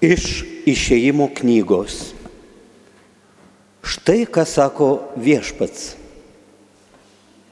Iš išėjimo knygos. Štai ką sako viešpats.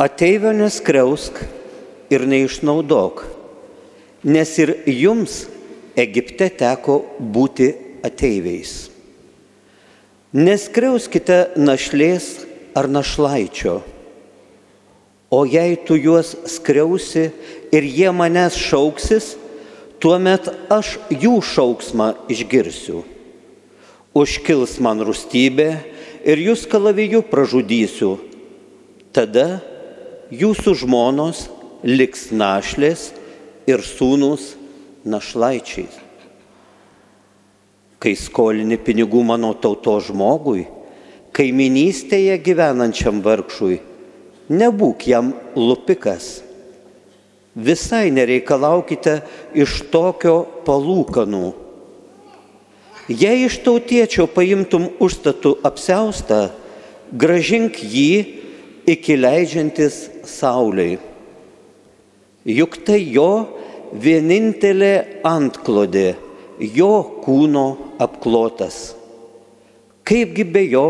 Ateivio neskriausk ir neišnaudok, nes ir jums Egipte teko būti ateiviais. Neskriauskite našlės ar našlaičio, o jei tu juos skriausi ir jie manęs šauksis, tuomet aš jų šauksmą išgirsiu. Užkils man rūstybė ir jūs kalaviju pražudysiu. Tada jūsų žmonos liks našlės ir sūnus našlaičiais. Kai skolini pinigų mano tauto žmogui, kaiminystėje gyvenančiam vargšui, nebūk jam lupikas visai nereikalaukite iš tokio palūkanų. Jei iš tautiečio paimtum užstatų apseustą, gražink jį iki leidžiantis Sauliai. Juk tai jo vienintelė antklodė, jo kūno apklotas. Kaipgi be jo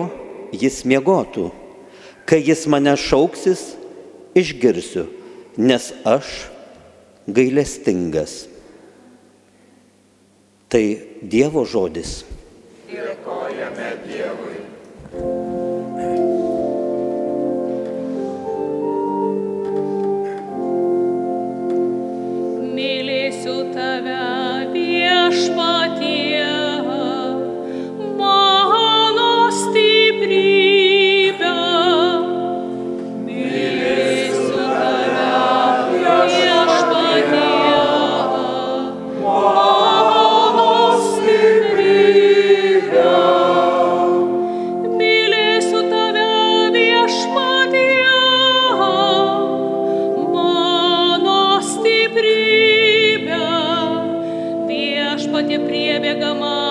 jis miegotų, kai jis mane šauksis, išgirsiu, nes aš gailestingas. Tai Dievo žodis. Dėkojame Yebegama.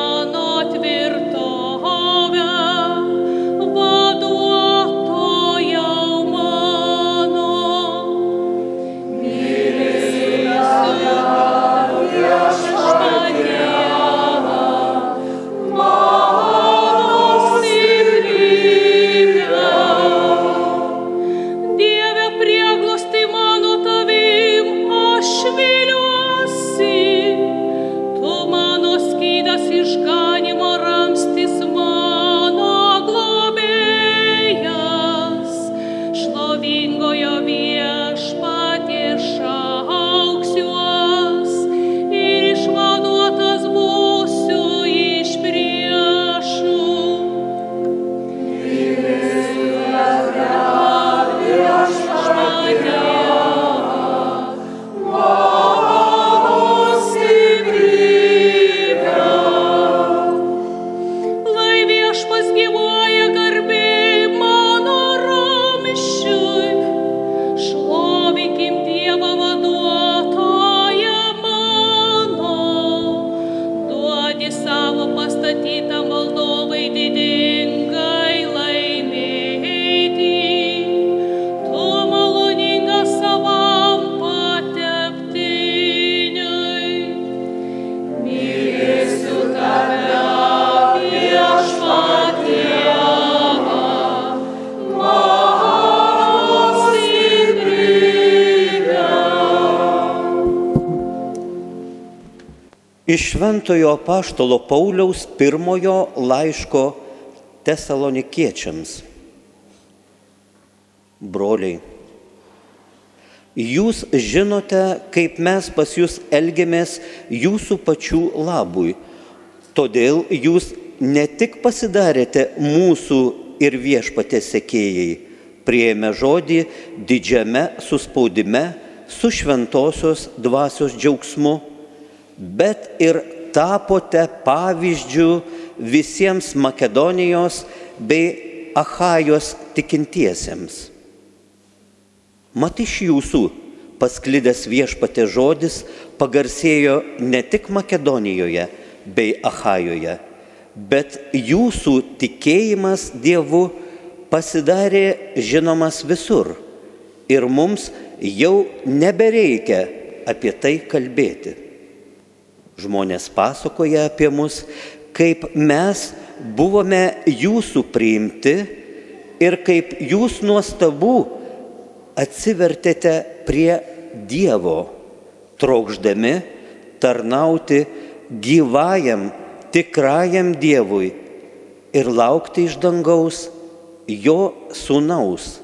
Iš Šventojo Paštalo Pauliaus pirmojo laiško tesalonikiečiams. Broliai, jūs žinote, kaip mes pas jūs elgiamės jūsų pačių labui. Todėl jūs ne tik pasidarėte mūsų ir viešpatės sekėjai, prieėmė žodį didžiame suspaudime su šventosios dvasios džiaugsmu, bet ir tapote pavyzdžių visiems Makedonijos bei Ahajos tikintiesiems. Mat iš jūsų pasklidęs viešpatė žodis pagarsėjo ne tik Makedonijoje bei Ahajoje, bet jūsų tikėjimas Dievu pasidarė žinomas visur ir mums jau nebereikia apie tai kalbėti. Žmonės pasakoja apie mus, kaip mes buvome jūsų priimti ir kaip jūs nuostabu atsivertėte prie Dievo, trokšdami tarnauti gyvajam, tikrajam Dievui ir laukti iš dangaus jo sūnaus,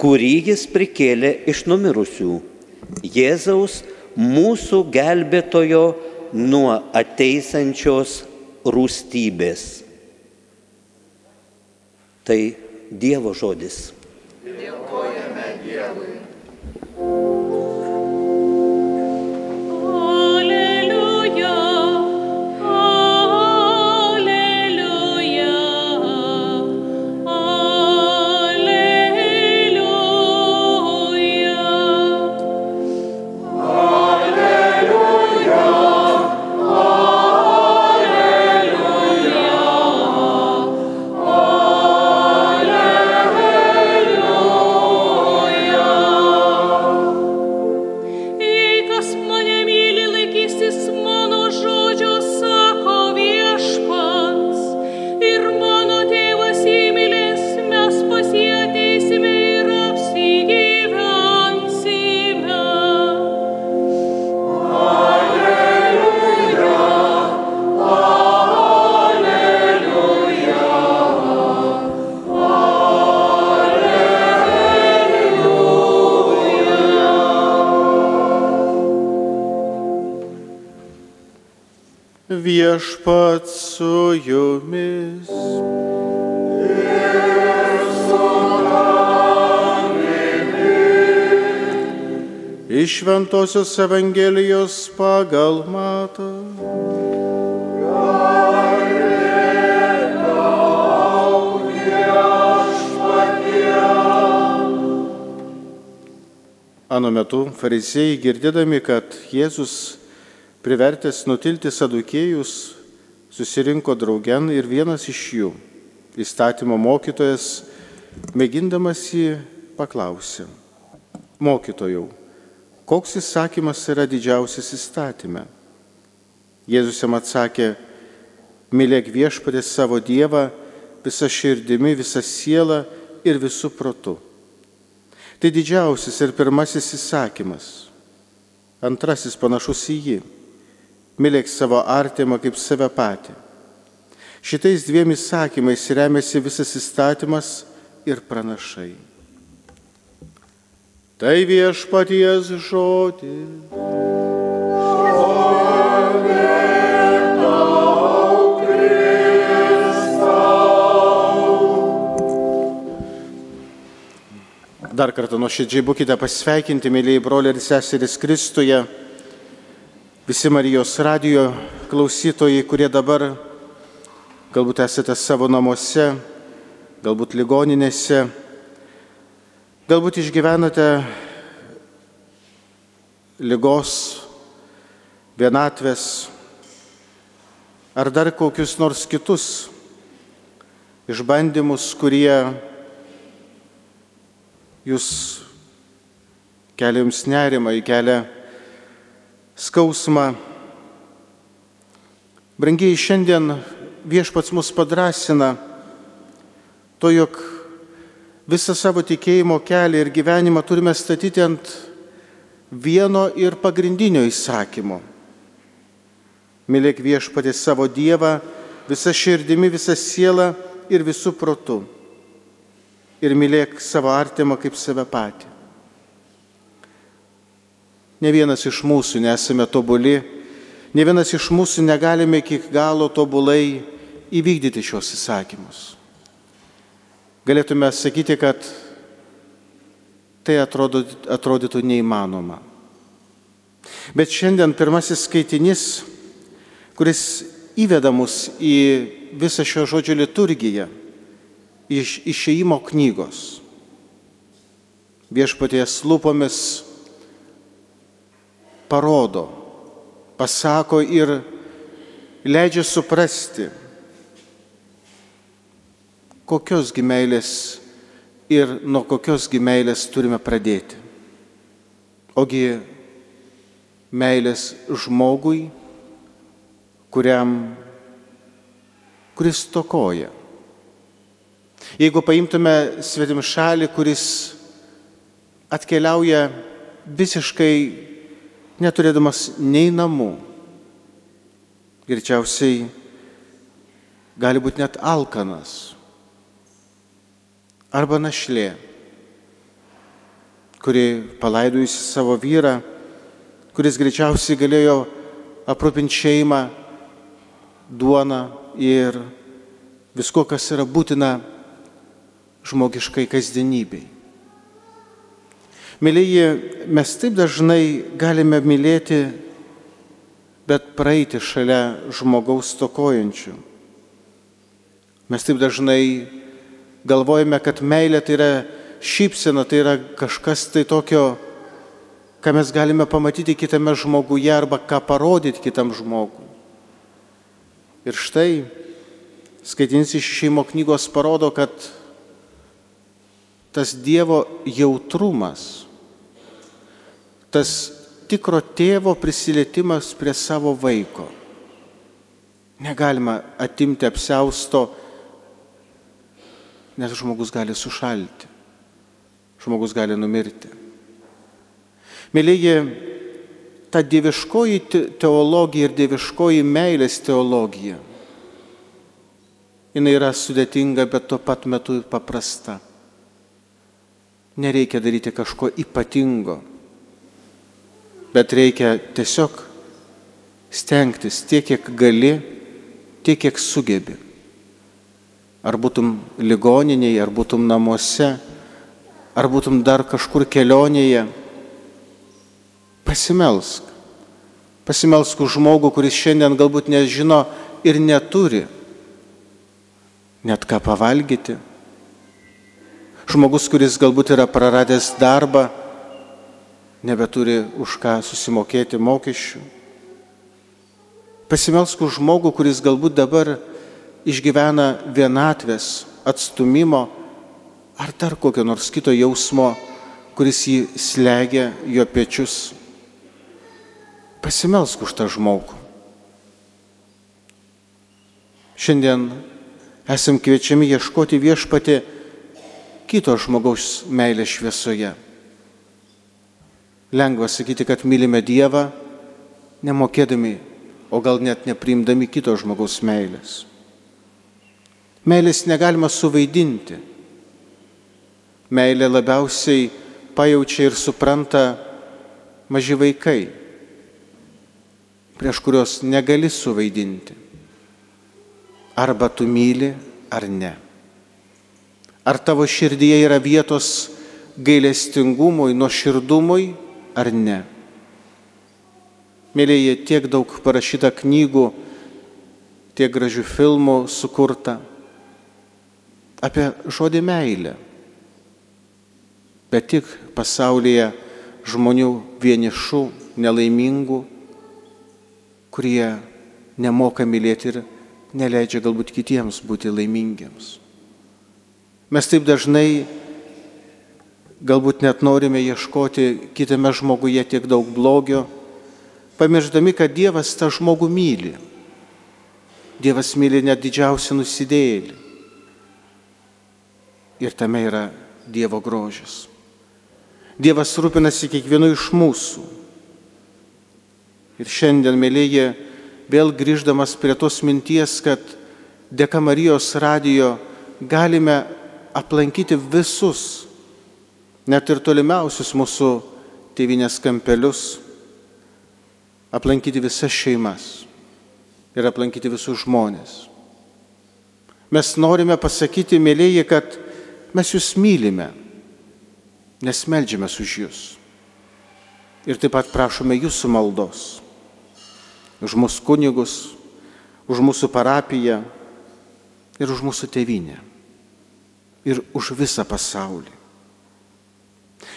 kurį jis prikėlė iš numirusių, Jėzaus mūsų gelbėtojo nuo ateisančios rūstybės. Tai Dievo žodis. Viešpat su jumis. Iš Ventosios Evangelijos pagal matą. Anu metu farizėjai girdėdami, kad Jėzus privertęs nutilti sadukėjus, susirinko draugen ir vienas iš jų, įstatymo mokytojas, mėgindamas jį paklausė. Mokytojau, koks įsakymas yra didžiausias įstatyme? Jėzus jam atsakė, mylėk viešpatį savo Dievą visą širdimi, visą sielą ir visų protu. Tai didžiausias ir pirmasis įsakymas. Antrasis panašus į jį. Mylėk savo artimą kaip save patį. Šitais dviem įsakymais remiasi visas įstatymas ir pranašai. Tai viešpaties žodis. Dar kartą nuoširdžiai būkite pasveikinti, mėlyjei broliai ir seserys Kristuje, visi Marijos radijo klausytojai, kurie dabar galbūt esate savo namuose, galbūt ligoninėse, galbūt išgyvenate lygos, vienatvės ar dar kokius nors kitus išbandymus, kurie jūs kelia jums nerimą, kelia skausmą. Brangiai, šiandien viešpats mus padrasina to, jog visą savo tikėjimo kelią ir gyvenimą turime statyti ant vieno ir pagrindinio įsakymo. Mylėk viešpatį savo Dievą visą širdimi, visą sielą ir visų protų ir mylėk savo artimą kaip save patį. Ne vienas iš mūsų nesame tobuli, ne vienas iš mūsų negalime iki galo tobulai įvykdyti šios įsakymus. Galėtume sakyti, kad tai atrodo, atrodytų neįmanoma. Bet šiandien pirmasis skaitinys, kuris įveda mus į visą šio žodžio liturgiją, iš išeimo knygos. Viešpaties lūpomis parodo, pasako ir leidžia suprasti, kokios gimeilės ir nuo kokios gimeilės turime pradėti. Ogi meilės žmogui kuriam, kuris tokoja. Jeigu paimtume svetim šalį, kuris atkeliauja visiškai neturėdamas nei namų, greičiausiai gali būti net alkanas arba našlė, kuri palaidojusi savo vyrą, kuris greičiausiai galėjo aprūpinti šeimą, duoną ir visko, kas yra būtina žmogiškai kasdienybei. Mėlyji, mes taip dažnai galime mylėti, bet praeiti šalia žmogaus tokojančių. Mes taip dažnai galvojame, kad meilė tai yra šypsena, tai yra kažkas tai tokio, ką mes galime pamatyti kitame žmoguje arba ką parodyti kitam žmogui. Ir štai skaitinys iš šeimo knygos parodo, kad tas Dievo jautrumas, tas tikro tėvo prisilietimas prie savo vaiko. Negalima atimti apsausto nes žmogus gali sušalti, žmogus gali numirti. Mėlyji, ta dieviškoji teologija ir dieviškoji meilės teologija, jinai yra sudėtinga, bet tuo pat metu paprasta. Nereikia daryti kažko ypatingo, bet reikia tiesiog stengtis tiek, kiek gali, tiek, kiek sugebi ar būtum ligoninėje, ar būtum namuose, ar būtum dar kažkur kelionėje, pasimelsk. Pasimelsk už žmogų, kuris šiandien galbūt nežino ir neturi net ką pavalgyti. Žmogus, kuris galbūt yra praradęs darbą, nebeturi už ką susimokėti mokesčių. Pasimelsk už žmogų, kuris galbūt dabar išgyvena vienatvės, atstumimo ar dar kokio nors kito jausmo, kuris jį slegia jo pečius. Pasimelsk už tą žmogų. Šiandien esam kviečiami ieškoti viešpati kito žmogaus meilės šviesoje. Lengva sakyti, kad mylime Dievą, nemokėdami, o gal net neprimdami kito žmogaus meilės. Meilės negalima suvaidinti. Meilė labiausiai pajaučia ir supranta maži vaikai, prieš kuriuos negali suvaidinti. Arba tu myli, ar ne. Ar tavo širdyje yra vietos gailestingumui, nuoširdumui, ar ne. Mėlyje, tiek daug parašyta knygų, tiek gražių filmų sukurta apie žodį meilę. Bet tik pasaulyje žmonių vienišų, nelaimingų, kurie nemoka mylėti ir neleidžia galbūt kitiems būti laimingiams. Mes taip dažnai galbūt net norime ieškoti kitame žmoguje tiek daug blogio, pamirždami, kad Dievas tą žmogų myli. Dievas myli net didžiausią nusidėjėlį. Ir tame yra Dievo grožis. Dievas rūpinasi kiekvienu iš mūsų. Ir šiandien, mėlyje, vėl grįždamas prie tos minties, kad dėka Marijos radijo galime aplankyti visus, net ir tolimiausius mūsų tėvinės kampelius, aplankyti visas šeimas ir aplankyti visus žmonės. Mes norime pasakyti, mėlyje, kad Mes jūs mylime, nes melžiamės už jūs. Ir taip pat prašome jūsų maldos. Už mūsų kunigus, už mūsų parapiją ir už mūsų tėvynę. Ir už visą pasaulį.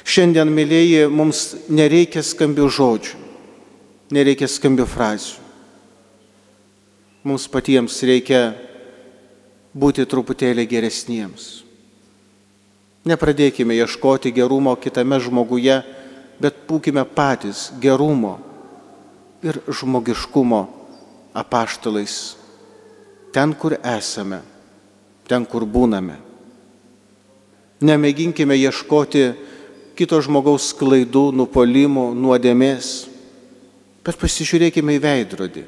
Šiandien, mėlyjeji, mums nereikia skambių žodžių, nereikia skambių frazių. Mums patiems reikia būti truputėlį geresniems Nepradėkime ieškoti gerumo kitame žmoguje, bet būkime patys gerumo ir žmogiškumo apaštalais ten, kur esame, ten, kur būname. Nemėginkime ieškoti kito žmogaus klaidų, nupolimų, nuodėmės, bet pasižiūrėkime į veidrodį.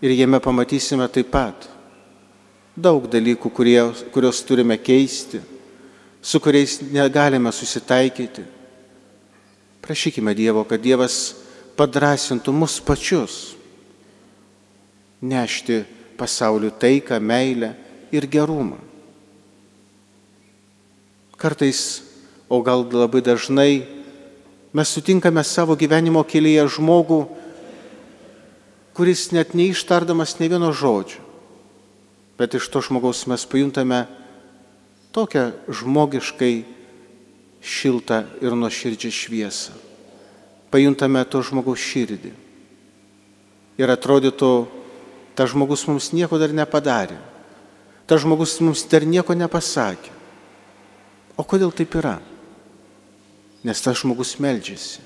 Ir jame pamatysime taip pat daug dalykų, kurie, kuriuos turime keisti, su kuriais negalime susitaikyti. Prašykime Dievo, kad Dievas padrasintų mus pačius nešti pasauliu taiką, meilę ir gerumą. Kartais, o gal labai dažnai, mes sutinkame savo gyvenimo kelyje žmogų, kuris net neištardamas ne vieno žodžio, bet iš to žmogaus mes pajuntame tokią žmogiškai šiltą ir nuoširdžią šviesą. Pajuntame to žmogaus širdį. Ir atrodytų, ta žmogus mums nieko dar nepadarė. Ta žmogus mums dar nieko nepasakė. O kodėl taip yra? Nes tas žmogus meldžiasi.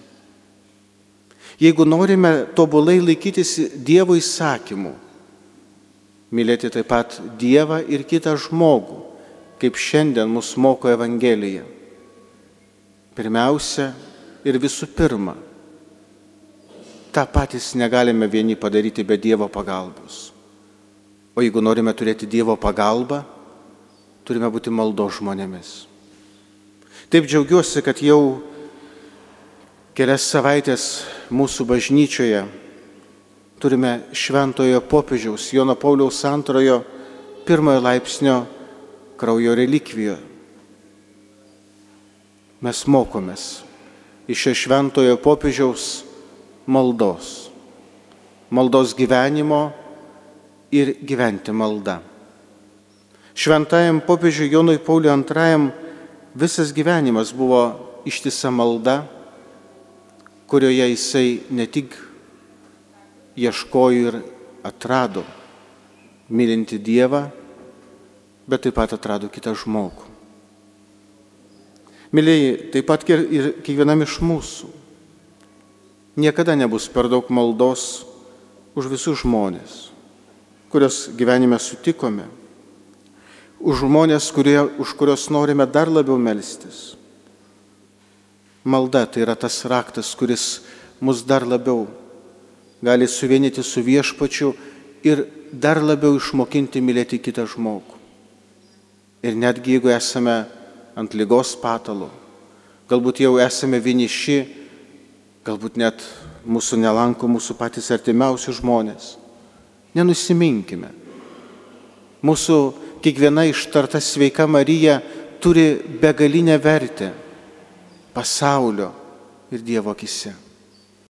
Jeigu norime tobulai laikytis Dievo įsakymų, mylėti taip pat Dievą ir kitą žmogų, kaip šiandien mus moko Evangelija. Pirmiausia ir visų pirma, tą patys negalime vieni padaryti be Dievo pagalbos. O jeigu norime turėti Dievo pagalbą, turime būti maldo žmonėmis. Taip džiaugiuosi, kad jau kelias savaitės mūsų bažnyčioje turime šventojo popiežiaus Jono Pauliaus antrojo pirmojo laipsnio kraujo relikviją. Mes mokomės iš šventojo popiežiaus maldos. Maldos gyvenimo ir gyventi malda. Šventajam popiežiui Jonui Pauliui II visas gyvenimas buvo ištisa malda, kurioje jisai ne tik ieškojo ir atrado mylinti Dievą, bet taip pat atrado kitą žmogų. Mėlyjei, taip pat ir kiekvienam iš mūsų niekada nebus per daug maldos už visus žmonės, kurios gyvenime sutikome, už žmonės, kurie, už kurios norime dar labiau melstis. Malda tai yra tas raktas, kuris mus dar labiau gali suvienyti su viešpačiu ir dar labiau išmokinti mylėti kitą žmogų. Ir netgi jeigu esame ant lygos patalo, galbūt jau esame vieniši, galbūt net mūsų nelanko mūsų patys artimiausi žmonės. Nenusiminkime. Mūsų kiekviena ištarta sveika Marija turi begalinę vertę pasaulio ir Dievo akise.